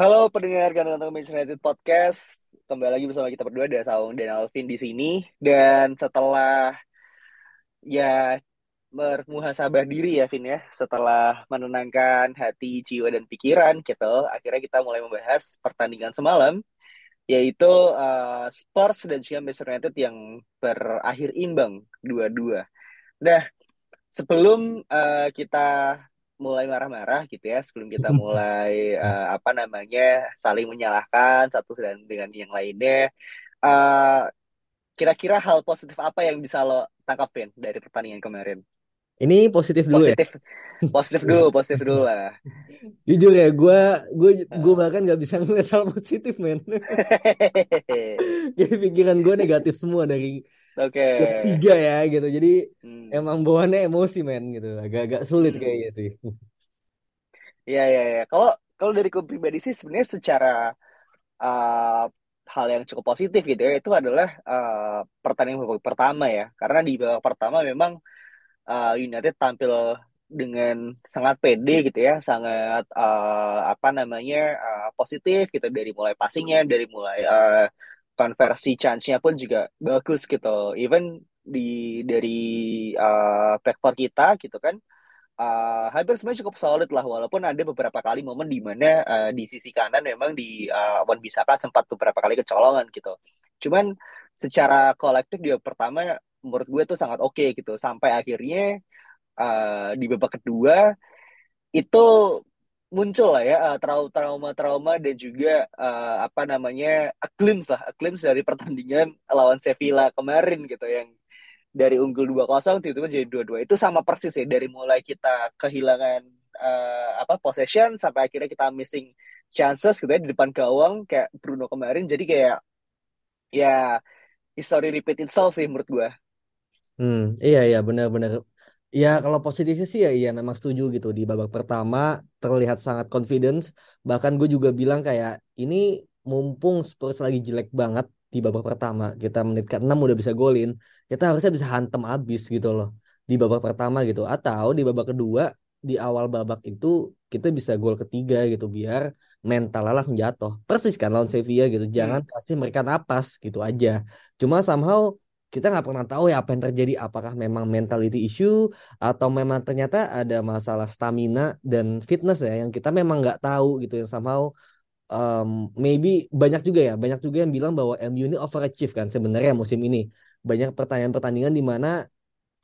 Halo pendengar Ganteng Manchester United Podcast. Kembali lagi bersama kita berdua ada Saung dan Alvin di sini. Dan setelah ya bermuhasabah diri ya Vin ya, setelah menenangkan hati, jiwa dan pikiran gitu, akhirnya kita mulai membahas pertandingan semalam yaitu uh, Spurs dan juga Manchester United yang berakhir imbang dua-dua. Nah, sebelum uh, kita mulai marah-marah gitu ya, sebelum kita mulai uh, apa namanya saling menyalahkan satu dan dengan yang lainnya, uh, kira-kira hal positif apa yang bisa lo tangkapin dari pertandingan kemarin? Ini positif dulu ya. Positif, positif dulu, positif dulu lah. Jujur ya, gue gue gue bahkan nggak bisa ngeliat hal positif men. Jadi pikiran gue negatif semua dari Oke. tiga ya gitu. Jadi Hmm. emang bawaannya emosi men gitu. Agak-agak sulit Hmm. kayaknya sih. Iya, iya, iya. Kalau kalau dari gue pribadi sih sebenarnya secara uh, hal yang cukup positif gitu ya, itu adalah uh, pertandingan babak pertama ya. Karena di babak pertama memang uh, United tampil dengan sangat pede gitu ya, sangat uh, apa namanya uh, positif gitu dari mulai passingnya, dari mulai uh, konversi chance-nya pun juga bagus gitu. Even di dari uh, kita gitu kan uh, hampir sebenarnya cukup solid lah walaupun ada beberapa kali momen di mana uh, di sisi kanan memang di uh, Wan Bisaka sempat beberapa kali kecolongan gitu. Cuman secara kolektif dia pertama menurut gue tuh sangat oke gitu sampai akhirnya uh, di babak kedua itu muncul lah ya trau- trauma-trauma dan juga uh, apa namanya a glimpse lah a dari pertandingan lawan Sevilla kemarin gitu yang dari unggul 2-0 tiba-tiba jadi 2-2 itu sama persis ya dari mulai kita kehilangan uh, apa possession sampai akhirnya kita missing chances gitu ya di depan gawang kayak Bruno kemarin. Jadi kayak ya history repeat itself sih menurut gue Hmm, iya iya benar-benar. Ya kalau positifnya sih ya iya memang setuju gitu di babak pertama terlihat sangat confidence. Bahkan gue juga bilang kayak ini mumpung Spurs lagi jelek banget di babak pertama kita menit ke-6 udah bisa golin, kita harusnya bisa hantem abis gitu loh di babak pertama gitu. Atau di babak kedua di awal babak itu kita bisa gol ketiga gitu biar mental langsung jatuh. Persis kan lawan Sevilla gitu. Jangan kasih mereka napas gitu aja. Cuma somehow kita nggak pernah tahu ya apa yang terjadi. Apakah memang mentality issue atau memang ternyata ada masalah stamina dan fitness ya yang kita memang nggak tahu gitu yang somehow um, maybe banyak juga ya banyak juga yang bilang bahwa MU ini overachieve kan sebenarnya musim ini. Banyak pertandingan-pertandingan di mana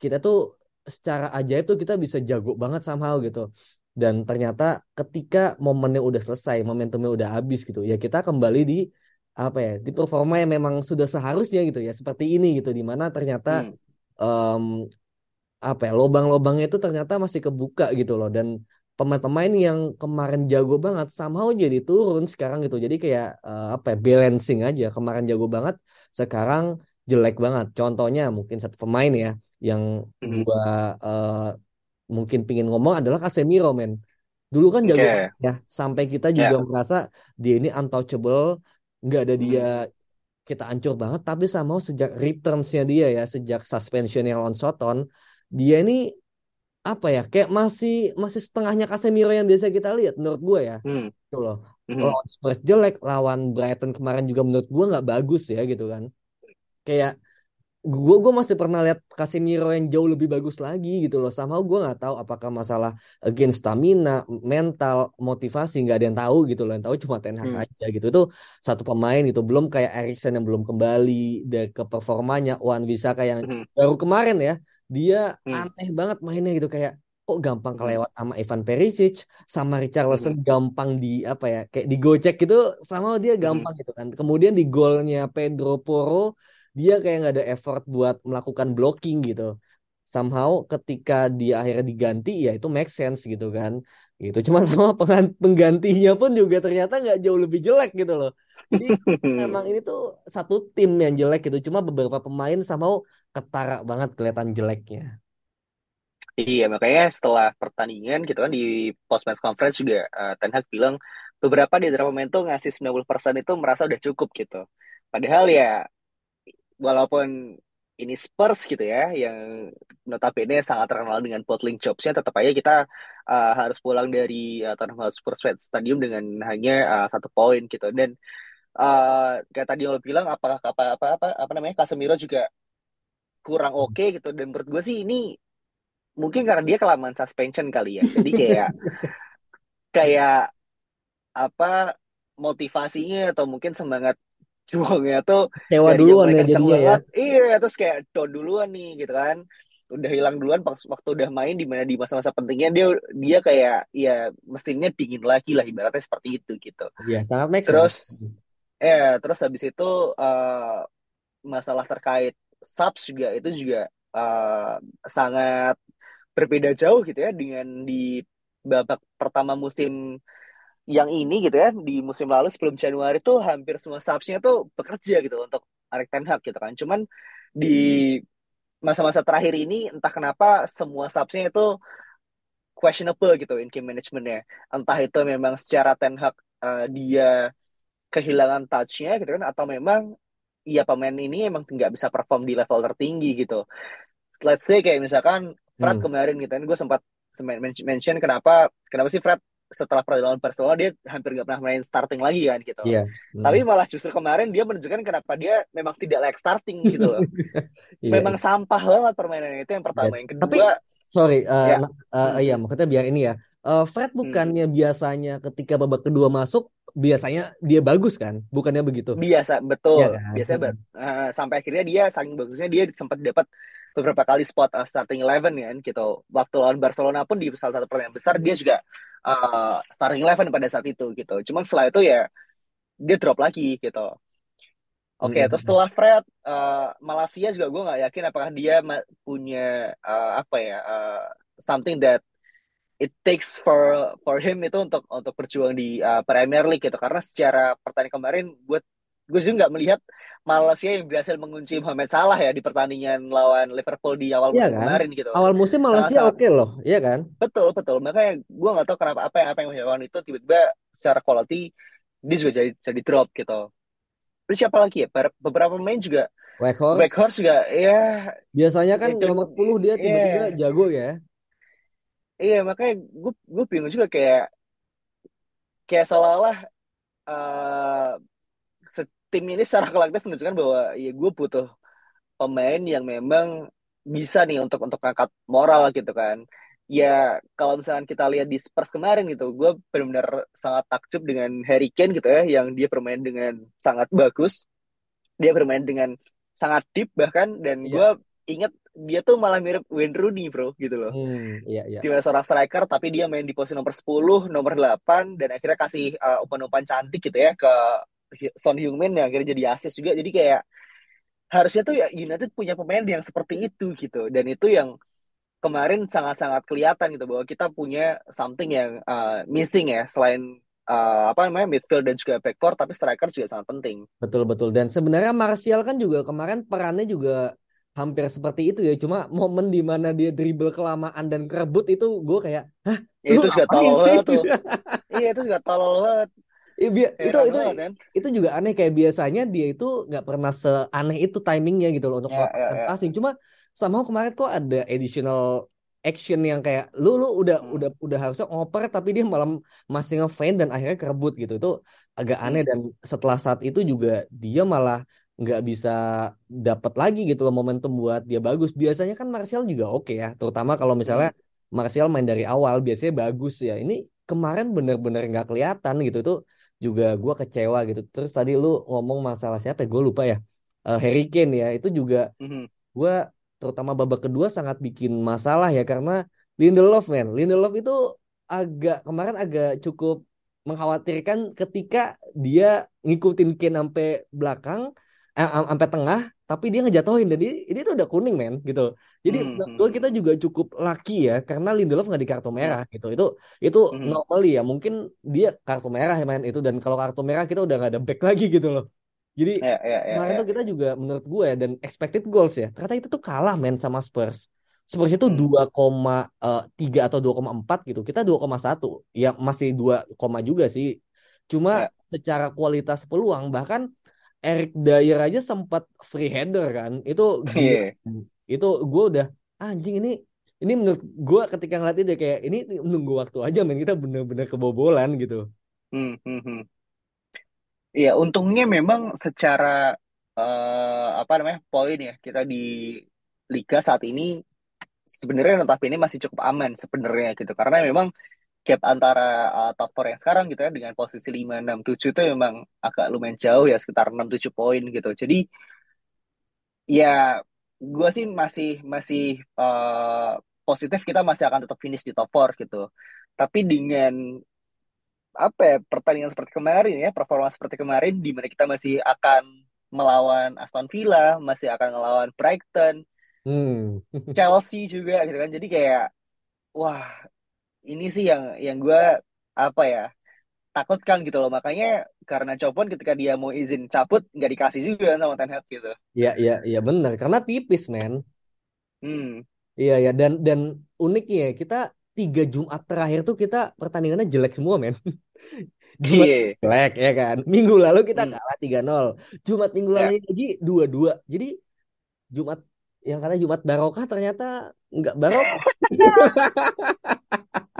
kita tuh secara ajaib tuh kita bisa jago banget somehow gitu. Dan ternyata ketika momennya udah selesai momentumnya udah habis gitu ya kita kembali di apa ya di performa yang memang sudah seharusnya gitu ya seperti ini gitu di mana ternyata Hmm. em, apa ya lobang-lobangnya itu ternyata masih kebuka gitu loh dan pemain-pemain yang kemarin jago banget somehow jadi turun sekarang gitu jadi kayak eh, apa ya balancing aja kemarin jago banget sekarang jelek banget contohnya mungkin satu pemain ya yang Mhm. gua eh, mungkin pingin ngomong adalah Casemiro men dulu kan jago banget ya sampai kita juga Ya. merasa dia ini untouchable nggak ada dia Mhm. kita hancur banget tapi sama sejak returns-nya dia ya sejak suspensionnya lawan Soton dia ini apa ya kayak masih masih setengahnya Casemiro yang biasa kita lihat menurut gue ya Hmm. gitu loh Mhm. lawan Spurs jelek lawan Brighton kemarin juga menurut gue nggak bagus ya gitu kan kayak gue gue masih pernah lihat Casemiro yang jauh lebih bagus lagi gitu loh sama gue nggak tahu apakah masalah again stamina mental motivasi nggak ada yang tahu gitu loh yang tahu cuma Ten Hag Hmm. aja gitu itu satu pemain itu belum kayak Erikson yang belum kembali dari ke performanya Wan Bisaka yang Mhm. baru kemarin ya dia Hmm. aneh banget mainnya gitu kayak kok gampang Mhm. kelewat sama Ivan Perisic sama Richarlison Mhm. gampang di apa ya kayak digocek gitu sama dia Mhm. gampang gitu kan kemudian di golnya Pedro Porro dia kayak nggak ada effort buat melakukan blocking gitu. Somehow ketika dia akhirnya diganti ya itu make sense gitu kan. Gitu. Cuma sama penggantinya pun juga ternyata nggak jauh lebih jelek gitu loh. Jadi emang ini tuh satu tim yang jelek gitu. Cuma beberapa pemain somehow ketara banget kelihatan jeleknya. Iya, makanya setelah pertandingan gitu kan di post match conference juga uh, Ten Hag bilang beberapa di beberapa pemain tuh ngasih 90% itu merasa udah cukup gitu. Padahal ya walaupun ini Spurs gitu ya yang notabene sangat terkenal dengan bottling jobsnya tetap aja kita uh, harus pulang dari uh, Tottenham Hotspur Stadium dengan hanya uh, satu poin gitu. Dan uh, kayak tadi lo bilang apakah apa apa apa apa namanya Casemiro juga kurang oke okay, gitu. Dan menurut gue sih ini mungkin karena dia kelamaan suspension kali ya. Jadi kayak kayak apa motivasinya atau mungkin semangat juangnya tuh Sewa duluan ya jadinya ya. Iya, terus kayak down duluan nih gitu kan. Udah hilang duluan waktu udah main di mana di masa-masa pentingnya dia dia kayak ya mesinnya dingin lagi lah ibaratnya seperti itu gitu. Iya, sangat make Terus eh terus habis itu uh, masalah terkait subs juga itu juga uh, sangat berbeda jauh gitu ya dengan di babak pertama musim yang ini gitu ya di musim lalu sebelum Januari tuh hampir semua subsnya tuh bekerja gitu untuk Erik Ten Hag gitu kan. Cuman di masa-masa terakhir ini entah kenapa semua subsnya itu questionable gitu in game managementnya. Entah itu memang secara Ten Hag uh, dia kehilangan touchnya gitu kan atau memang ya pemain ini emang nggak bisa perform di level tertinggi gitu. Let's say kayak misalkan Fred hmm. kemarin gitu kan gue sempat mention kenapa kenapa sih Fred setelah perjalanan Barcelona dia hampir nggak pernah main starting lagi kan gitu. Iya. Hmm. Tapi malah justru kemarin dia menunjukkan kenapa dia memang tidak like starting gitu loh. iya. Memang sampah banget permainannya itu yang pertama. Ya. Yang kedua, Tapi sorry, uh, ya. Uh, hmm. iya maksudnya biar ini ya. Uh, Fred hmm. bukannya hmm. biasanya ketika babak kedua masuk biasanya dia bagus kan, bukannya begitu? Biasa, betul. Ya, kan? Biasa hmm. uh, sampai akhirnya dia saking bagusnya dia sempat dapat beberapa kali spot uh, starting eleven kan gitu. Waktu lawan Barcelona pun di salah satu pertandingan besar dia juga uh, starting eleven pada saat itu gitu. Cuman setelah itu ya dia drop lagi gitu. Oke, okay, hmm. terus setelah Fred, uh, Malaysia juga gue nggak yakin apakah dia punya uh, apa ya uh, something that it takes for for him itu untuk untuk berjuang di uh, Premier League gitu. Karena secara pertandingan kemarin, gue gue juga nggak melihat Malaysia yang berhasil mengunci Mohamed Salah ya di pertandingan lawan Liverpool di awal iya musim kan? kemarin gitu. Awal musim Malaysia oke okay loh, iya kan? Betul betul. Makanya gue nggak tahu kenapa apa yang apa yang melakukan itu tiba-tiba secara quality dia juga jadi jadi drop gitu. Terus siapa lagi ya? Beberapa pemain juga Weghorst. Weghorst juga ya. Biasanya kan itu, nomor 10 dia tiba-tiba yeah. jago ya. Iya makanya gue gue bingung juga kayak kayak seolah-olah uh, tim ini secara kolektif menunjukkan bahwa ya gue butuh pemain yang memang bisa nih untuk untuk angkat moral gitu kan ya kalau misalnya kita lihat di Spurs kemarin gitu gue benar-benar sangat takjub dengan Harry Kane gitu ya yang dia bermain dengan sangat bagus dia bermain dengan sangat deep bahkan dan yeah. gue inget dia tuh malah mirip Wayne Rooney bro gitu loh hmm, iya, iya. Dia seorang striker tapi dia main di posisi nomor 10 nomor 8 dan akhirnya kasih uh, umpan-umpan cantik gitu ya ke Son Heung-min yang akhirnya jadi asis juga. Jadi kayak harusnya tuh ya United punya pemain yang seperti itu gitu. Dan itu yang kemarin sangat-sangat kelihatan gitu bahwa kita punya something yang uh, missing ya. Selain uh, apa namanya midfield dan juga backcourt tapi striker juga sangat penting. Betul betul. Dan sebenarnya Martial kan juga kemarin perannya juga hampir seperti itu ya. Cuma momen di mana dia dribble kelamaan dan kerebut itu gue kayak hah ya, itu juga tolol banget tuh. Iya itu juga tolol banget Ya, bi- itu itu kan? itu juga aneh kayak biasanya dia itu nggak pernah seaneh itu timingnya gitu loh untuk yeah, yeah, yeah. passing. Cuma sama kemarin kok ada additional action yang kayak lu lu udah hmm. udah udah harusnya ngoper tapi dia malam masih ngefaint dan akhirnya kerebut gitu. Itu agak aneh hmm. dan setelah saat itu juga dia malah nggak bisa dapat lagi gitu loh momentum buat dia bagus. Biasanya kan Martial juga oke okay ya, terutama kalau misalnya hmm. Martial main dari awal biasanya bagus ya. Ini kemarin bener-bener nggak kelihatan gitu tuh juga gue kecewa gitu. Terus tadi lu ngomong masalah siapa ya? Gue lupa ya. Uh, Harry Kane ya. Itu juga mm-hmm. gue terutama babak kedua sangat bikin masalah ya karena Lindelof men. Lindelof itu agak kemarin agak cukup mengkhawatirkan ketika dia ngikutin Kane sampai belakang sampai tengah tapi dia ngejatuhin dan dia, dia tuh udah kuning men gitu jadi Hmm, hmm, gue hmm. kita juga cukup lucky ya karena Lindelof nggak di kartu Ya. merah gitu itu itu Hmm. normally ya mungkin dia kartu merah ya main itu dan kalau kartu merah kita udah nggak ada back lagi gitu loh jadi ya, ya, kemarin ya. tuh kita juga menurut gue ya, dan expected goals ya ternyata itu tuh kalah men sama Spurs Spurs itu Hmm. 2,3 atau 2,4 gitu kita 2,1 ya masih 2, koma juga sih cuma Ya. secara kualitas peluang bahkan Eric Dyer aja sempat free header kan. Itu gila. Iya. itu gue udah anjing ini ini menurut gue ketika ngeliat itu kayak ini nunggu waktu aja men. Kita bener-bener kebobolan gitu. Hmm, hmm, hmm. Iya, untungnya memang secara eh, apa namanya poin ya kita di liga saat ini sebenarnya notabene masih cukup aman sebenarnya gitu. Karena memang gap antara uh, top 4 yang sekarang gitu ya dengan posisi 5 6 7 itu memang agak lumayan jauh ya sekitar 6 7 poin gitu. Jadi ya gue sih masih masih uh, positif kita masih akan tetap finish di top 4 gitu. Tapi dengan apa ya pertandingan seperti kemarin ya performa seperti kemarin di mana kita masih akan melawan Aston Villa, masih akan melawan Brighton, hmm. Chelsea juga gitu kan. Jadi kayak wah ini sih yang yang gue apa ya takutkan gitu loh. Makanya karena Copon ketika dia mau izin cabut nggak dikasih juga sama Ten Hag gitu. Iya iya iya bener. Karena tipis men. Hmm. Iya ya dan dan uniknya ya, kita tiga Jumat terakhir tuh kita pertandingannya jelek semua men. Jumat iya. jelek ya kan? Minggu lalu kita Hmm. kalah 3-0 Jumat minggu Ya. lalu lagi 2-2 jadi Jumat yang karena Jumat barokah ternyata nggak barokah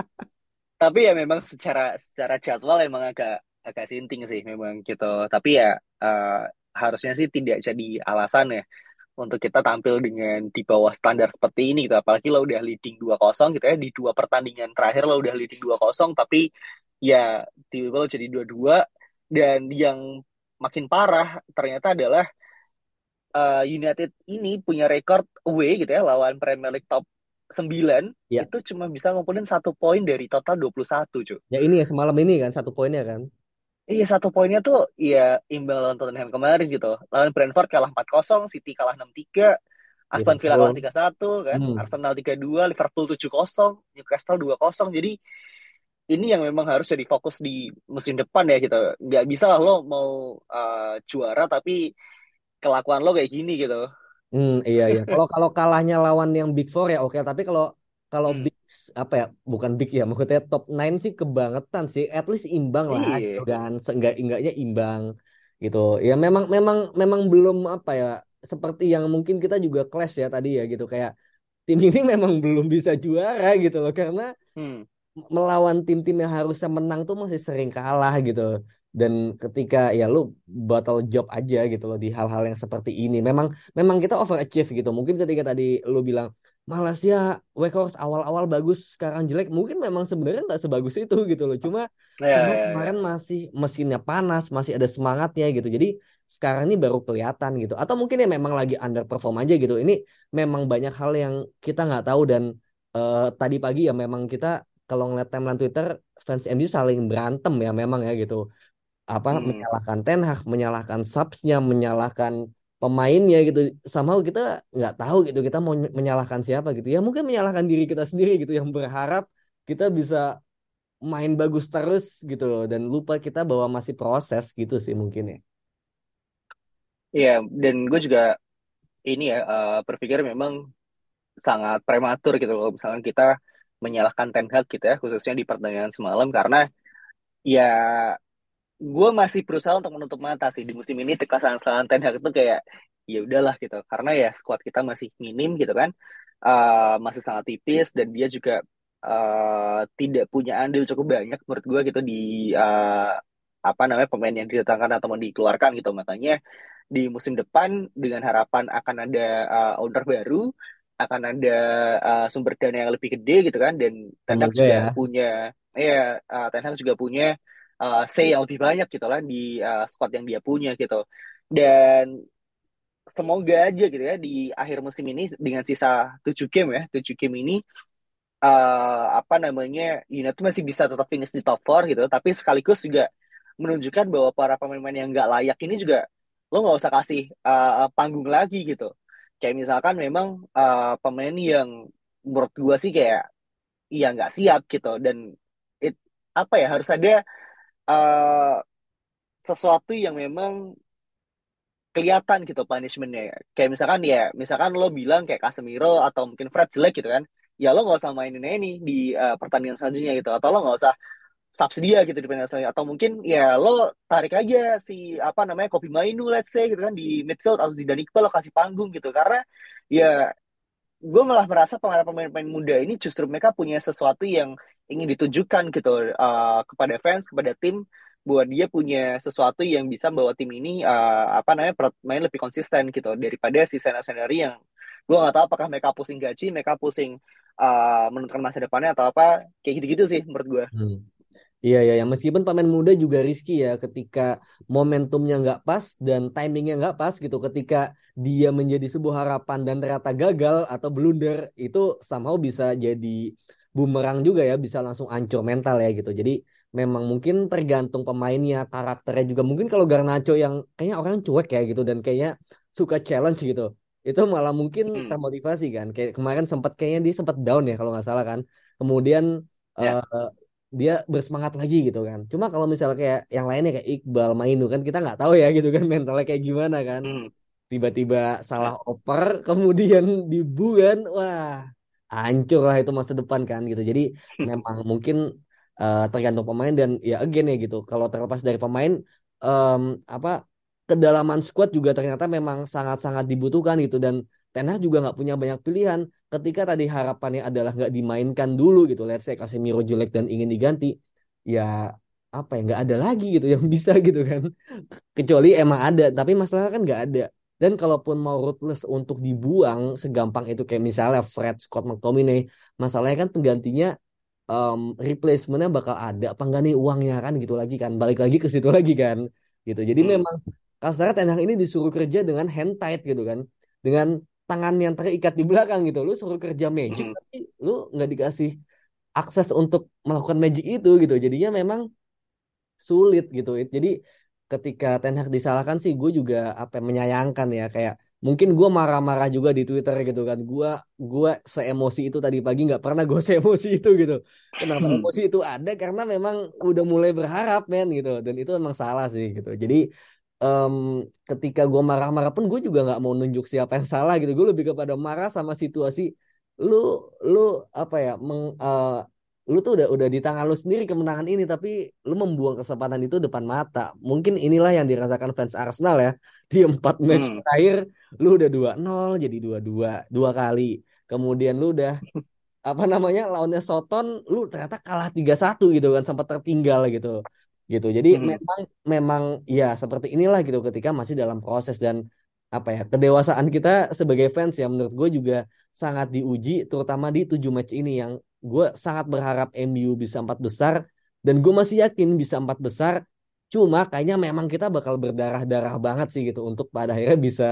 tapi ya memang secara secara jadwal emang agak agak sinting sih memang gitu. Tapi ya eh, harusnya sih tidak jadi alasan ya untuk kita tampil dengan di bawah standar seperti ini gitu. Apalagi lo udah leading 2-0 gitu ya di dua pertandingan terakhir lo udah leading 2-0 tapi ya tiba-tiba lo jadi 2-2 dan yang makin parah ternyata adalah eh, United ini punya record away gitu ya lawan Premier League top 9 ya itu cuma bisa ngumpulin satu poin dari total 21 cuy. ya ini ya semalam ini kan satu poinnya kan Iya satu poinnya tuh ya imbang lawan Tottenham kemarin gitu. Lawan Brentford kalah 4-0, City kalah 6-3, Aston Villa kalah Liverpool 3-1 kan, hmm. Arsenal 3-2, Liverpool 7-0, Newcastle 2-0. Jadi ini yang memang harus jadi fokus di musim depan ya gitu. Nggak bisa lah lo mau uh, juara tapi kelakuan lo kayak gini gitu. Hmm, iya iya. Kalau kalau kalahnya lawan yang Big Four ya oke, tapi kalau kalau Hmm. big apa ya, bukan big ya, maksudnya top 9 sih kebangetan sih. At least imbang lah gitu Iya. kan. Seenggak enggaknya imbang gitu. Ya memang memang memang belum apa ya, seperti yang mungkin kita juga clash ya tadi ya gitu kayak tim ini memang belum bisa juara gitu loh karena Hmm. Melawan tim-tim yang harusnya menang tuh masih sering kalah gitu. Dan ketika ya lu battle job aja gitu loh di hal-hal yang seperti ini. Memang memang kita overachieve gitu. Mungkin ketika tadi lu bilang malas ya Weghorst awal-awal bagus sekarang jelek. Mungkin memang sebenarnya nggak sebagus itu gitu loh. Cuma Ya, karena ya, ya. kemarin masih mesinnya panas, masih ada semangatnya gitu. Jadi sekarang ini baru kelihatan gitu. Atau mungkin ya memang lagi underperform aja gitu. Ini memang banyak hal yang kita nggak tahu dan eh, tadi pagi ya memang kita kalau ngeliat timeline Twitter fans MU saling berantem ya memang ya gitu. Apa Hmm. menyalahkan Ten Hag, menyalahkan subsnya, menyalahkan pemainnya gitu. Sama kita nggak tahu gitu kita mau menyalahkan siapa gitu. Ya mungkin menyalahkan diri kita sendiri gitu yang berharap kita bisa main bagus terus gitu loh dan lupa kita bahwa masih proses gitu sih mungkin ya. Iya, dan gue juga ini ya eh, berpikir memang sangat prematur gitu loh. Misalnya kita menyalahkan Ten Hag gitu ya, khususnya di pertandingan semalam karena ya gue masih berusaha untuk menutup mata sih di musim ini kesalahan Ten Hag itu kayak ya udahlah gitu. Karena ya squad kita masih minim gitu kan Eh, masih sangat tipis dan dia juga eh, tidak punya andil cukup banyak menurut gue gitu di eh, apa namanya pemain yang didatangkan atau dikeluarkan gitu. Makanya di musim depan dengan harapan akan ada eh, owner baru akan ada eh, sumber dana yang lebih gede gitu kan dan Ten Hag juga ya. punya ya eh, Ten Hag juga punya uh, say yang lebih banyak gitu lah di uh, squad yang dia punya gitu. Dan semoga aja gitu ya di akhir musim ini dengan sisa 7 game ya, 7 game ini uh, apa namanya United masih bisa tetap finish di top 4 gitu, tapi sekaligus juga menunjukkan bahwa para pemain-pemain yang nggak layak ini juga lo nggak usah kasih uh, panggung lagi gitu kayak misalkan memang uh, pemain yang menurut gue sih kayak iya nggak siap gitu. Dan it, apa ya harus ada uh, sesuatu yang memang kelihatan gitu punishmentnya. Kayak misalkan ya misalkan lo bilang kayak Casemiro atau mungkin Fred jelek gitu kan ya lo nggak usah mainin ini di uh, pertandingan selanjutnya gitu. Atau lo nggak usah subs dia gitu di pertandingan atau mungkin ya lo tarik aja si apa namanya Kopi Mainu let's say gitu kan di midfield atau Zidane Iqbal lo kasih panggung gitu karena ya gue malah merasa pemain-pemain muda ini justru mereka punya sesuatu yang ingin ditunjukkan gitu uh, kepada fans kepada tim buat dia punya sesuatu yang bisa bawa tim ini uh, apa namanya main lebih konsisten gitu daripada si senior senior yang gue nggak tahu apakah mereka pusing gaji mereka pusing uh, menentukan masa depannya atau apa kayak gitu-gitu sih menurut gue. Hmm. Iya ya, ya meskipun pemain muda juga riski ya ketika momentumnya nggak pas dan timingnya nggak pas gitu ketika dia menjadi sebuah harapan dan ternyata gagal atau blunder itu somehow bisa jadi bumerang juga ya bisa langsung ancur mental ya gitu. Jadi memang mungkin tergantung pemainnya karakternya juga mungkin kalau Garnacho yang kayaknya orang cuek ya gitu dan kayaknya suka challenge gitu itu malah mungkin hmm. termotivasi kan kayak kemarin sempat kayaknya dia sempat down ya kalau nggak salah kan kemudian yeah. Ya. uh, dia bersemangat lagi gitu kan. Cuma kalau misalnya kayak yang lainnya kayak Iqbal Mainu kan kita nggak tahu ya gitu kan mentalnya kayak gimana kan. Hmm. tiba-tiba salah oper kemudian dibuan wah hancur lah itu masa depan kan gitu. Jadi memang mungkin uh, tergantung pemain dan ya again ya gitu kalau terlepas dari pemain um, apa kedalaman squad juga ternyata memang sangat-sangat dibutuhkan gitu. Dan Ten Hag juga nggak punya banyak pilihan. Ketika tadi harapannya adalah nggak dimainkan dulu gitu let's say Casemiro jelek dan ingin diganti ya apa ya nggak ada lagi gitu yang bisa gitu kan. Kecuali emang ada tapi masalah kan nggak ada. Dan kalaupun mau ruthless untuk dibuang segampang itu kayak misalnya Fred Scott McTominay masalahnya kan penggantinya um, replacementnya bakal ada apa enggak nih uangnya kan gitu lagi kan balik lagi ke situ lagi kan gitu. Jadi hmm. memang kasarnya Ten Hag ini disuruh kerja dengan hand tight gitu kan. Dengan tangan yang terikat di belakang gitu. Lu suruh kerja magic hmm. tapi lu nggak dikasih akses untuk melakukan magic itu gitu. Jadinya memang sulit gitu. Jadi ketika Ten Hag disalahkan sih gue juga apa menyayangkan ya. Kayak mungkin gue marah-marah juga di Twitter gitu kan. Gue gue seemosi itu tadi pagi nggak pernah gue seemosi itu gitu. Kenapa hmm. emosi itu ada? Karena memang udah mulai berharap men gitu. Dan itu emang salah sih gitu. Jadi um, ketika gue marah-marah pun gue juga nggak mau nunjuk siapa yang salah gitu. Gue lebih kepada marah sama situasi lu lu apa ya meng, uh, lu tuh udah udah di tangan lu sendiri kemenangan ini tapi lu membuang kesempatan itu depan mata. Mungkin inilah yang dirasakan fans Arsenal ya. Di empat match hmm. terakhir lu udah dua nol jadi dua dua dua kali. Kemudian lu udah apa namanya lawannya Soton lu ternyata kalah tiga satu gitu kan sempat tertinggal gitu gitu. Jadi hmm. memang memang ya seperti inilah gitu ketika masih dalam proses dan apa ya kedewasaan kita sebagai fans ya menurut gue juga sangat diuji terutama di tujuh match ini yang gue sangat berharap MU bisa empat besar dan gue masih yakin bisa empat besar cuma kayaknya memang kita bakal berdarah-darah banget sih gitu untuk pada akhirnya bisa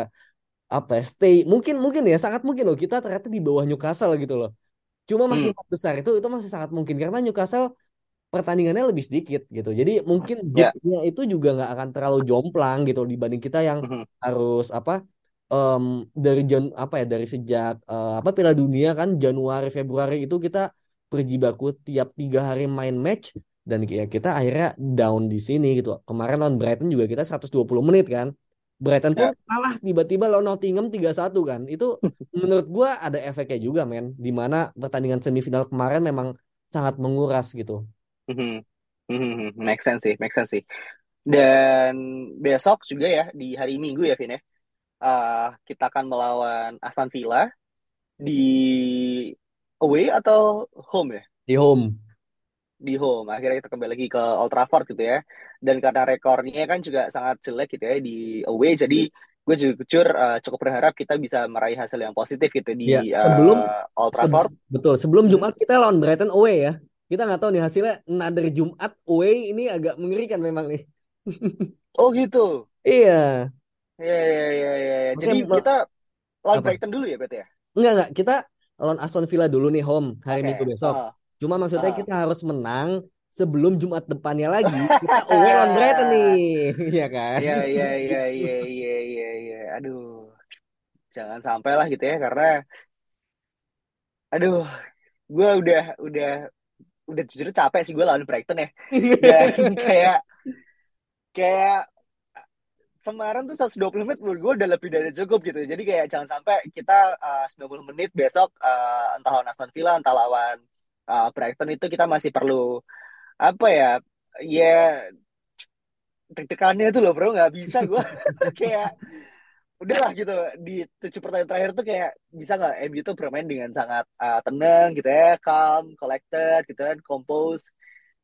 apa ya, stay mungkin mungkin ya sangat mungkin loh kita ternyata di bawah Newcastle gitu loh cuma masih hmm. empat besar itu itu masih sangat mungkin karena Newcastle pertandingannya lebih sedikit gitu. Jadi mungkin yeah. itu juga nggak akan terlalu jomplang gitu dibanding kita yang mm -hmm. harus apa um, dari jan apa ya dari sejak uh, apa Piala Dunia kan Januari Februari itu kita berjibaku tiap tiga hari main match dan ya kita akhirnya down di sini gitu. Kemarin lawan Brighton juga kita 120 menit kan. Brighton pun yeah. kalah tiba-tiba lawan Nottingham 3-1 kan. Itu menurut gua ada efeknya juga men. Di mana pertandingan semifinal kemarin memang sangat menguras gitu. Hmm, make sense sih, make sense sih. Dan besok juga ya di hari Minggu ya, Vin ya. Uh, kita akan melawan Aston Villa di away atau home ya? Di home. Di home. Akhirnya kita kembali lagi ke Old Trafford gitu ya. Dan karena rekornya kan juga sangat jelek gitu ya di away, jadi gue jujur uh, cukup berharap kita bisa meraih hasil yang positif gitu di ya, sebelum uh, Old Trafford. Se betul. Sebelum hmm. Jumat kita lawan Brighton away ya kita nggak tahu nih hasilnya dari Jumat away ini agak mengerikan memang nih. Oh gitu? Iya. Iya iya iya ya. jadi kita lawan Brighton dulu ya berarti ya? Enggak enggak. Kita lawan Aston Villa dulu nih home hari okay. Minggu besok. Uh. cuma maksudnya uh. kita harus menang sebelum Jumat depannya lagi. Kita away lawan Brighton nih. Iya kan? Iya iya iya iya iya aduh. Jangan sampai lah gitu ya karena aduh gue udah udah udah jujur capek sih gue lawan Brighton ya dan kayak kayak Semarang tuh 120 menit menurut gue udah lebih dari cukup gitu. Jadi kayak jangan sampai kita uh, 90 menit besok uh, entah lawan Aston Villa, entah lawan uh, Brighton itu kita masih perlu apa ya? Ya deg-degannya tuh loh bro nggak bisa gue kayak udahlah gitu di tujuh pertandingan terakhir tuh kayak bisa nggak MU tuh bermain dengan sangat uh, tenang gitu ya, calm, collected gitu kan, compose.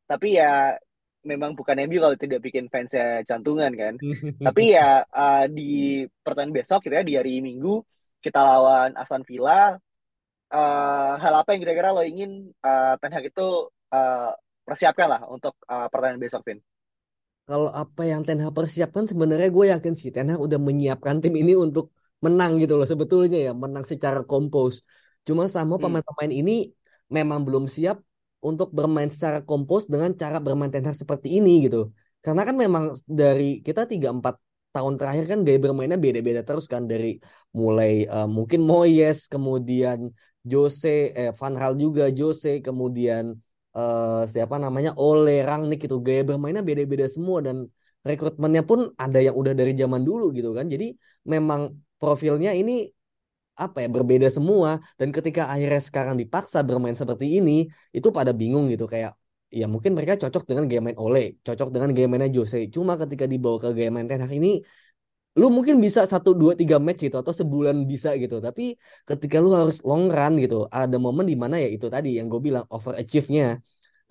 Tapi ya memang bukan MU kalau tidak bikin fansnya jantungan kan. Tapi ya uh, di pertandingan besok gitu ya di hari Minggu kita lawan Aston Villa. Uh, hal apa yang kira-kira lo ingin uh, Ten Hag itu uh, persiapkan lah untuk uh, pertandingan besok, Vin? Kalau apa yang Ten Hag persiapkan sebenarnya gue yakin sih Ten Hag udah menyiapkan tim ini untuk menang gitu loh sebetulnya ya menang secara kompos. Cuma sama hmm. pemain-pemain ini memang belum siap untuk bermain secara kompos dengan cara bermain Ten Hag seperti ini gitu. Karena kan memang dari kita 3-4 tahun terakhir kan gaya bermainnya beda-beda terus kan dari mulai uh, mungkin Moyes, kemudian Jose, eh, Van Hal juga Jose, kemudian uh, siapa namanya Ole Rangnick itu gaya bermainnya beda-beda semua dan rekrutmennya pun ada yang udah dari zaman dulu gitu kan. Jadi memang profilnya ini apa ya berbeda semua dan ketika akhirnya sekarang dipaksa bermain seperti ini itu pada bingung gitu kayak ya mungkin mereka cocok dengan gaya main Ole, cocok dengan gaya mainnya Jose. Cuma ketika dibawa ke gaya main Ten Hag ini lu mungkin bisa satu dua tiga match gitu atau sebulan bisa gitu. Tapi ketika lu harus long run gitu ada momen di mana ya itu tadi yang gue bilang overachieve-nya.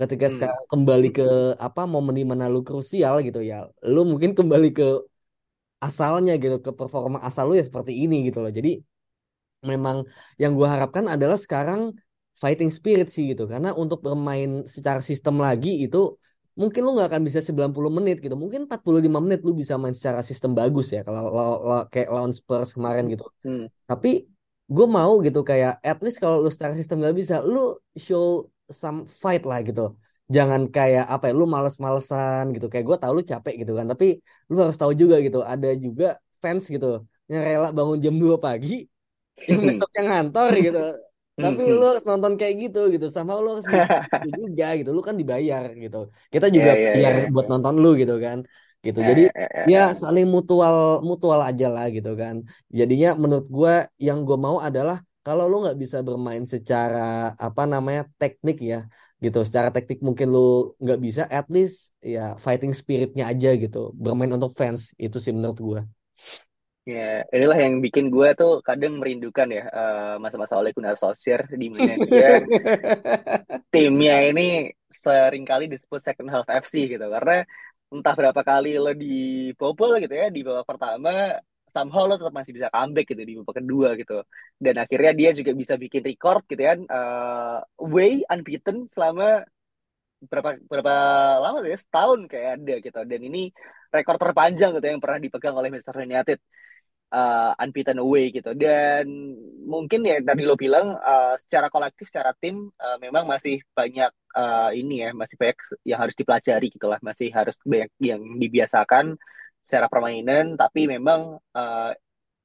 Ketika hmm. sekarang kembali ke apa momen di mana lu krusial gitu ya lu mungkin kembali ke asalnya gitu ke performa asal lu ya seperti ini gitu loh. Jadi memang yang gue harapkan adalah sekarang fighting spirit sih gitu. Karena untuk bermain secara sistem lagi itu mungkin lu nggak akan bisa 90 menit gitu. Mungkin 45 menit lu bisa main secara sistem bagus ya kalau kayak lawan Spurs kemarin gitu. Hmm. tapi gue mau gitu kayak at least kalau lu secara sistem nggak bisa lu show some fight lah gitu. Jangan kayak apa ya lu males-malesan gitu. Kayak gue tau lu capek gitu kan tapi lu harus tahu juga gitu ada juga fans gitu yang rela bangun jam 2 pagi yang besoknya ngantor gitu tapi lu harus nonton kayak gitu gitu. Sama lu harus gitu juga gitu. Lu kan dibayar gitu. Kita juga yeah, yeah, bayar yeah, buat yeah. nonton lu gitu kan. Gitu. Yeah, jadi yeah, yeah, ya saling mutual mutual aja lah gitu kan. Jadinya menurut gue yang gue mau adalah kalau lu nggak bisa bermain secara apa namanya teknik ya gitu. Secara teknik mungkin lu nggak bisa at least ya fighting spiritnya aja gitu. Bermain untuk fans itu sih menurut gue Ya, inilah yang bikin gue tuh kadang merindukan ya uh, masa-masa oleh Gunnar Solskjaer di mana dia timnya ini sering kali disebut second half FC gitu karena entah berapa kali lo dibobol gitu ya di babak pertama somehow lo tetap masih bisa comeback gitu di babak kedua gitu. Dan akhirnya dia juga bisa bikin record gitu kan uh, way unbeaten selama berapa berapa lama ya setahun kayak ada gitu. Dan ini rekor terpanjang gitu yang pernah dipegang oleh Manchester United uh, unbeaten away gitu. Dan mungkin ya tadi lo bilang uh, secara kolektif secara tim uh, memang masih banyak uh, ini ya masih banyak yang harus dipelajari gitulah masih harus banyak yang dibiasakan secara permainan. Tapi memang uh,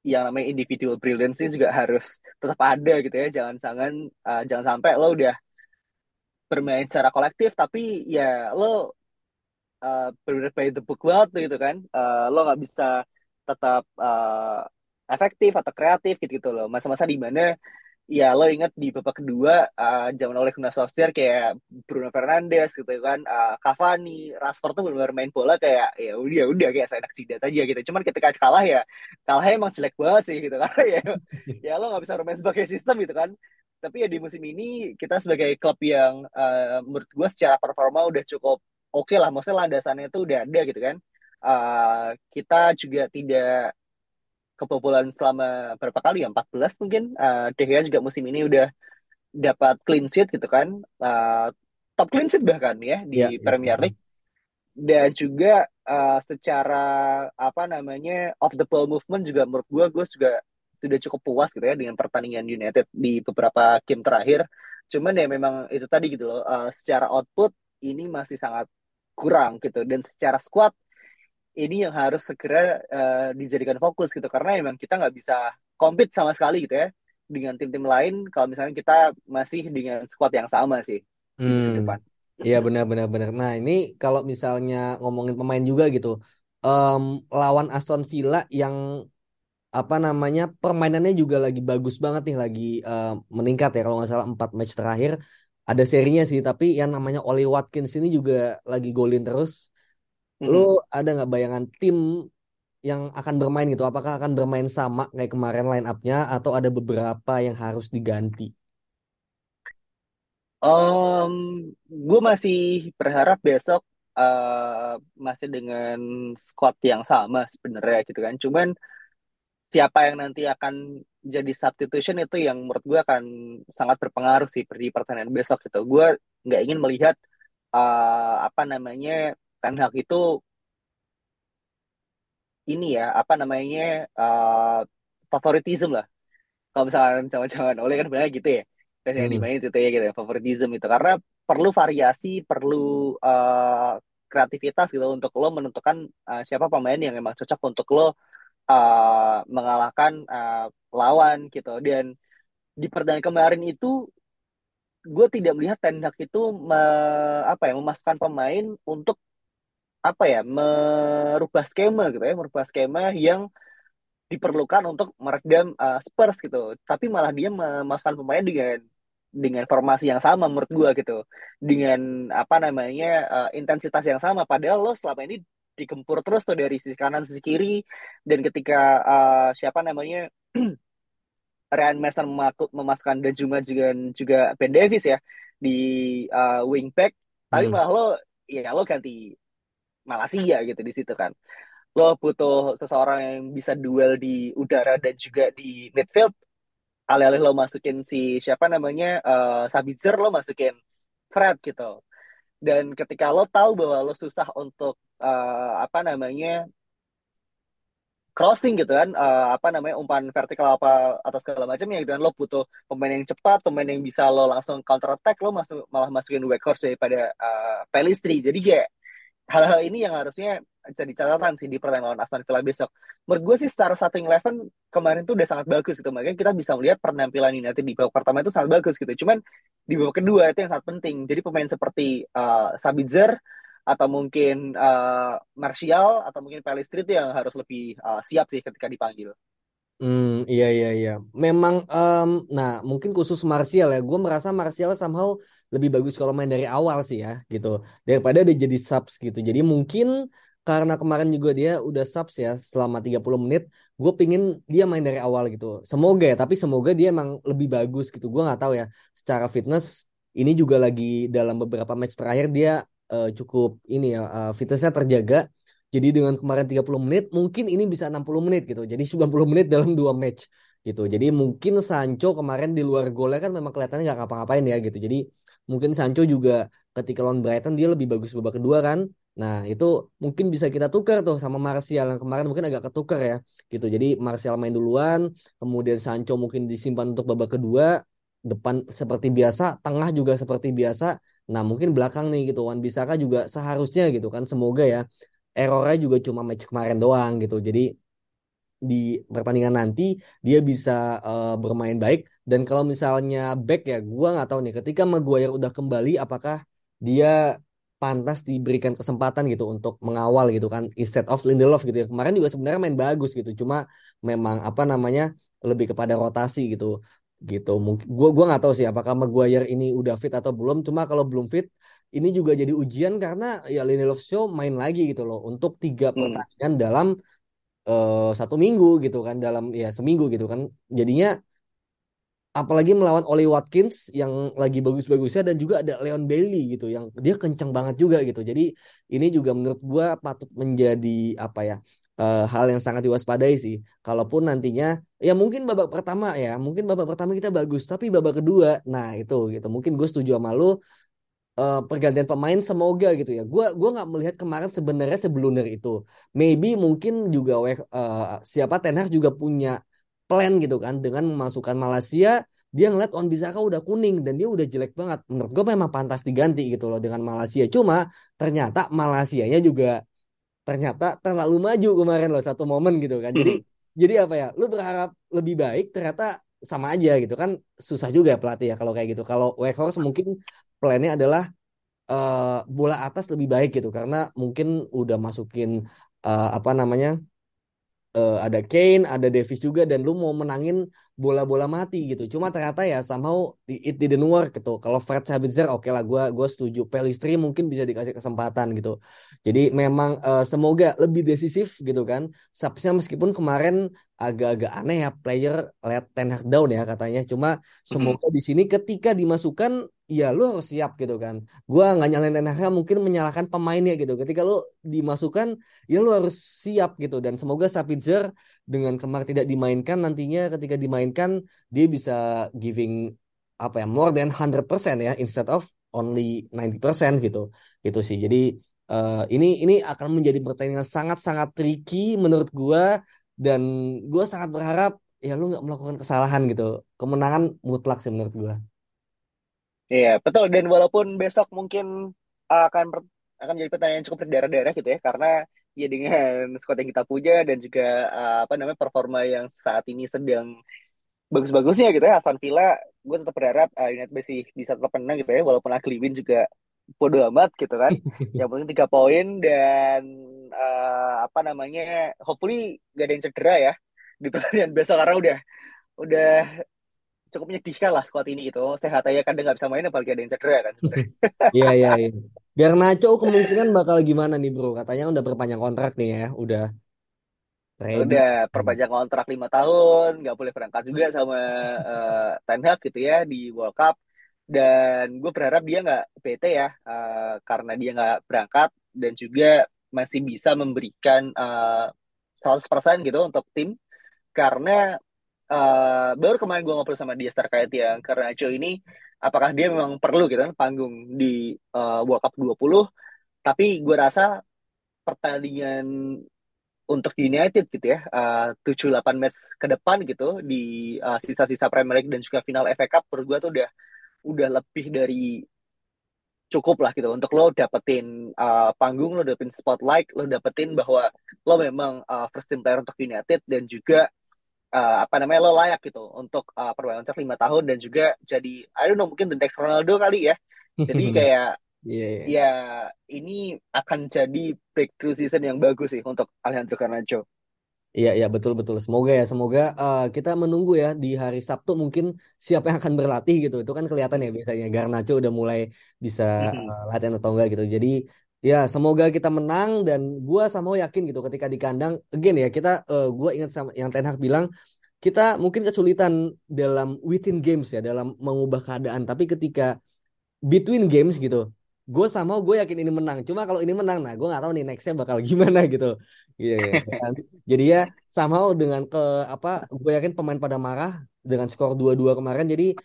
yang namanya individual brilliance juga harus tetap ada gitu ya. Jangan jangan uh, jangan sampai lo udah bermain secara kolektif tapi ya lo uh, by the book banget gitu kan. Uh, lo nggak bisa tetap uh, efektif atau kreatif gitu, gitu loh. Masa-masa di mana ya lo inget di babak kedua uh, zaman oleh Gunnar Solskjaer kayak Bruno Fernandes gitu kan uh, Cavani Rashford tuh benar-benar main bola kayak ya udah udah kayak saya jidat aja gitu. Cuman ketika kalah ya kalahnya emang jelek banget sih gitu. Karena ya ya lo nggak bisa bermain sebagai sistem gitu kan. Tapi ya di musim ini kita sebagai klub yang uh, menurut gue secara performa udah cukup oke okay lah. Maksudnya landasannya itu udah ada gitu kan uh, kita juga tidak kebobolan selama berapa kali ya? 14 mungkin. Uh, De Gea juga musim ini udah dapat clean sheet gitu kan. Uh, top clean sheet bahkan ya di ya, Premier League. Dan juga uh, secara apa namanya off the ball movement juga menurut gue gue juga sudah cukup puas gitu ya dengan pertandingan United di beberapa game terakhir. Cuman ya memang itu tadi gitu loh uh, secara output ini masih sangat kurang gitu. Dan secara squad ini yang harus segera uh, dijadikan fokus gitu karena emang kita nggak bisa compete sama sekali gitu ya dengan tim-tim lain kalau misalnya kita masih dengan squad yang sama sih Hmm, depan. iya benar-benar benar. Nah ini kalau misalnya ngomongin pemain juga gitu, em, lawan Aston Villa yang apa namanya permainannya juga lagi bagus banget nih, lagi eh, meningkat ya kalau nggak salah empat match terakhir ada serinya sih, tapi yang namanya Oli Watkins ini juga lagi golin terus. Lu Mhm. ada nggak bayangan tim yang akan bermain gitu? Apakah akan bermain sama kayak kemarin line up-nya atau ada beberapa yang harus diganti? Um, gue masih berharap besok uh, masih dengan squad yang sama sebenarnya gitu kan. Cuman siapa yang nanti akan jadi substitution itu yang menurut gue akan sangat berpengaruh sih di pertandingan besok gitu. Gue nggak ingin melihat uh, apa namanya Ten Hag itu ini ya apa namanya uh, favoritism lah. Kalau misalkan cawan-cawan oleh kan sebenarnya gitu ya. Tes yang Hmm. dimainin itu ya gitu ya favoritism itu karena perlu variasi, perlu uh, kreativitas gitu untuk lo menentukan uh, siapa pemain yang emang cocok untuk lo uh, mengalahkan uh, lawan gitu dan di pertandingan kemarin itu gue tidak melihat Ten Hag itu me, apa ya memasukkan pemain untuk apa ya merubah skema gitu ya merubah skema yang diperlukan untuk meredam uh, Spurs gitu. Tapi malah dia memasukkan pemain dengan dengan formasi yang sama menurut gue gitu. Dengan apa namanya uh, intensitas yang sama. Padahal lo selama ini dikempur terus tuh dari sisi kanan sisi kiri. Dan ketika uh, siapa namanya Ryan Mason memasukkan dan juga juga juga Ben Davis ya di uh, wingback. Tapi Hmm. malah lo ya lo ganti Malaysia gitu di situ kan. Lo butuh seseorang yang bisa duel di udara dan juga di midfield alih-alih lo masukin si siapa namanya uh, Sabitzer lo masukin Fred gitu. Dan ketika lo tahu bahwa lo susah untuk uh, apa namanya crossing gitu kan uh, apa namanya umpan vertikal apa atau segala macamnya gitu kan lo butuh pemain yang cepat pemain yang bisa lo langsung counter attack lo masuk malah masukin Weghorst daripada uh, Pelistri. Jadi kayak hal-hal ini yang harusnya jadi catatan sih di pertandingan lawan Aston Villa besok menurut gue sih secara starting eleven kemarin tuh udah sangat bagus gitu makanya kita bisa melihat penampilan United di babak pertama itu sangat bagus gitu cuman di babak kedua itu yang sangat penting jadi pemain seperti uh, Sabitzer atau mungkin uh, Martial atau mungkin Pelistri itu yang harus lebih uh, siap sih ketika dipanggil. Hmm, iya iya iya. Memang, em, nah mungkin khusus Martial ya. Gue merasa Martial somehow lebih bagus kalau main dari awal sih ya, gitu. Daripada dia jadi subs gitu. Jadi mungkin karena kemarin juga dia udah subs ya selama 30 menit. Gue pingin dia main dari awal gitu. Semoga ya, tapi semoga dia emang lebih bagus gitu. Gue nggak tahu ya. Secara fitness ini juga lagi dalam beberapa match terakhir dia eh, cukup ini ya eh, fitnessnya terjaga. Jadi dengan kemarin 30 menit mungkin ini bisa 60 menit gitu. Jadi 90 menit dalam dua match gitu. Jadi mungkin Sancho kemarin di luar golnya kan memang kelihatannya nggak ngapa-ngapain ya gitu. Jadi mungkin Sancho juga ketika lawan Brighton dia lebih bagus babak kedua kan. Nah itu mungkin bisa kita tukar tuh sama Martial yang kemarin mungkin agak ketukar ya gitu. Jadi Martial main duluan, kemudian Sancho mungkin disimpan untuk babak kedua, depan seperti biasa, tengah juga seperti biasa. Nah mungkin belakang nih gitu, Wan Bisaka juga seharusnya gitu kan. Semoga ya errornya juga cuma match kemarin doang gitu. Jadi di pertandingan nanti dia bisa uh, bermain baik. Dan kalau misalnya back ya gua nggak tahu nih ketika Maguire udah kembali apakah dia pantas diberikan kesempatan gitu untuk mengawal gitu kan instead of Lindelof gitu ya. Kemarin juga sebenarnya main bagus gitu cuma memang apa namanya lebih kepada rotasi gitu gitu. Mungkin gua gua nggak tahu sih apakah Maguire ini udah fit atau belum cuma kalau belum fit ini juga jadi ujian karena ya Lindelof Show main lagi gitu loh untuk tiga Hmm. pertandingan dalam eh, satu minggu gitu kan dalam ya seminggu gitu kan. Jadinya apalagi melawan Oli Watkins yang lagi bagus-bagusnya dan juga ada Leon Bailey gitu yang dia kencang banget juga gitu. Jadi ini juga menurut gua patut menjadi apa ya eh, hal yang sangat diwaspadai sih. Kalaupun nantinya ya mungkin babak pertama ya mungkin babak pertama kita bagus tapi babak kedua nah itu gitu. Mungkin gue setuju sama lu eh, pergantian pemain semoga gitu ya. Gua gua nggak melihat kemarin sebenarnya seblunder itu. Maybe mungkin juga eh, siapa Ten Hag juga punya plan gitu kan dengan memasukkan Malaysia. Dia ngeliat Wan Bisaka udah kuning dan dia udah jelek banget. Menurut gue memang pantas diganti gitu loh dengan Malaysia. Cuma ternyata Malaysianya juga ternyata terlalu maju kemarin loh satu momen gitu kan. Jadi hmm. jadi apa ya? Lu berharap lebih baik ternyata sama aja gitu kan susah juga ya pelatih ya kalau kayak gitu. Kalau Weghorst mungkin plannya adalah uh, bola atas lebih baik gitu. Karena mungkin udah masukin uh, apa namanya uh, ada Kane, ada Davis juga dan lu mau menangin bola-bola mati gitu. Cuma ternyata ya somehow it didn't work gitu. Kalau Fred Sabitzer oke okay lah gue gue setuju. Pelistri mungkin bisa dikasih kesempatan gitu. Jadi memang uh, semoga lebih decisif gitu kan. Sabsnya meskipun kemarin agak-agak aneh ya player let Ten Hag down ya katanya. Cuma semoga mm -hmm. di sini ketika dimasukkan ya lu harus siap gitu kan. Gua nggak nyalain Ten Hag mungkin menyalahkan pemainnya gitu. Ketika lu dimasukkan ya lu harus siap gitu dan semoga Sabitzer dengan kemar tidak dimainkan nantinya ketika dimainkan dia bisa giving apa ya more than 100% ya instead of only 90% gitu. Gitu sih. Jadi uh, ini ini akan menjadi pertandingan sangat-sangat tricky menurut gua dan gua sangat berharap ya lu nggak melakukan kesalahan gitu. Kemenangan mutlak sih menurut gua. Iya, betul dan walaupun besok mungkin akan akan jadi pertandingan cukup berdarah-darah gitu ya karena ya dengan squad yang kita punya dan juga uh, apa namanya performa yang saat ini sedang bagus-bagusnya gitu ya Aston Villa gue tetap berharap uh, United masih bisa tetap menang gitu ya walaupun Ashley Win juga bodo amat gitu kan yang penting tiga poin dan uh, apa namanya hopefully gak ada yang cedera ya di pertandingan besok karena udah udah cukup menyedihkan lah squad ini gitu. Sehat aja kadang nggak bisa main apalagi ada yang cedera kan. Iya iya iya. Garnacho kemungkinan bakal gimana nih bro? Katanya udah perpanjang kontrak nih ya, udah ready. Udah perpanjang kontrak lima tahun, nggak boleh berangkat juga sama uh, Ten Hag gitu ya di World Cup. Dan gue berharap dia nggak PT ya, uh, karena dia nggak berangkat dan juga masih bisa memberikan uh, 100% gitu untuk tim karena uh, baru kemarin gue ngobrol sama dia terkait yang Joe ini apakah dia memang perlu gitu kan panggung di uh, World Cup 20 tapi gue rasa pertandingan untuk United gitu ya uh, 7-8 match ke depan gitu di uh, sisa-sisa Premier League dan juga final FA Cup menurut gue tuh udah udah lebih dari cukup lah gitu. Untuk lo dapetin uh, panggung lo dapetin spotlight lo dapetin bahwa lo memang uh, first team player untuk United dan juga uh, apa namanya lo layak gitu untuk uh, permanen kontrak lima tahun dan juga jadi I don't know mungkin the next Ronaldo kali ya jadi kayak yeah, yeah. ya ini akan jadi breakthrough season yang bagus sih untuk Alejandro Garnacho Iya, iya betul betul. Semoga ya, semoga uh, kita menunggu ya di hari Sabtu mungkin siapa yang akan berlatih gitu. Itu kan kelihatan ya biasanya Garnacho udah mulai bisa uh, latihan atau enggak gitu. Jadi Ya, semoga kita menang dan gua sama yakin gitu ketika di kandang again ya kita uh, gua ingat sama yang Ten Hag bilang kita mungkin kesulitan dalam within games ya dalam mengubah keadaan. Tapi ketika between games gitu gue sama gue yakin ini menang. Cuma kalau ini menang nah gue nggak tahu nih nextnya bakal gimana gitu. Iya, yeah, jadi ya sama dengan ke apa gue yakin pemain pada marah dengan skor 2-2 kemarin. Jadi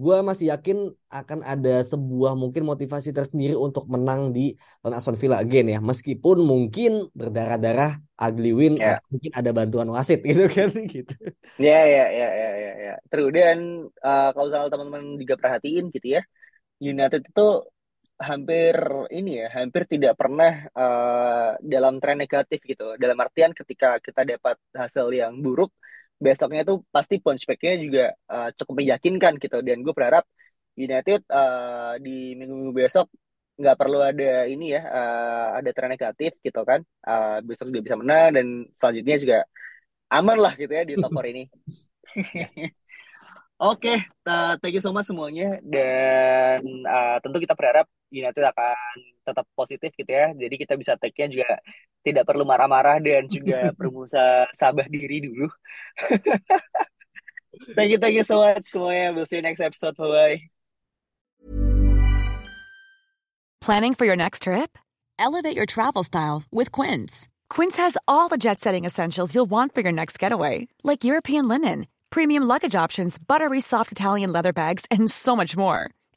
gue masih yakin akan ada sebuah mungkin motivasi tersendiri untuk menang di lawan Aston Villa again ya. Meskipun mungkin berdarah-darah ugly win yeah. mungkin ada bantuan wasit gitu kan gitu. Ya ya ya ya ya ya. Terus dan uh, kalau soal teman-teman juga perhatiin gitu ya United itu hampir ini ya hampir tidak pernah uh, dalam tren negatif gitu. Dalam artian ketika kita dapat hasil yang buruk besoknya tuh pasti bounce back-nya juga uh, cukup meyakinkan gitu. Dan gue berharap United uh, di minggu-minggu besok nggak perlu ada ini ya uh, ada tren negatif gitu kan. Uh, besok juga bisa menang dan selanjutnya juga aman lah gitu ya di top 4 ini. Oke, okay, thank you so much semuanya. Dan uh, tentu kita berharap United akan tetap positif gitu ya. Jadi kita bisa take-nya juga tidak perlu marah-marah dan juga berusaha sabar diri dulu. thank you, thank you so much semuanya. We'll see you next episode. Bye-bye. Planning for your next trip? Elevate your travel style with Quince. Quince has all the jet-setting essentials you'll want for your next getaway, like European linen premium luggage options, buttery soft Italian leather bags, and so much more.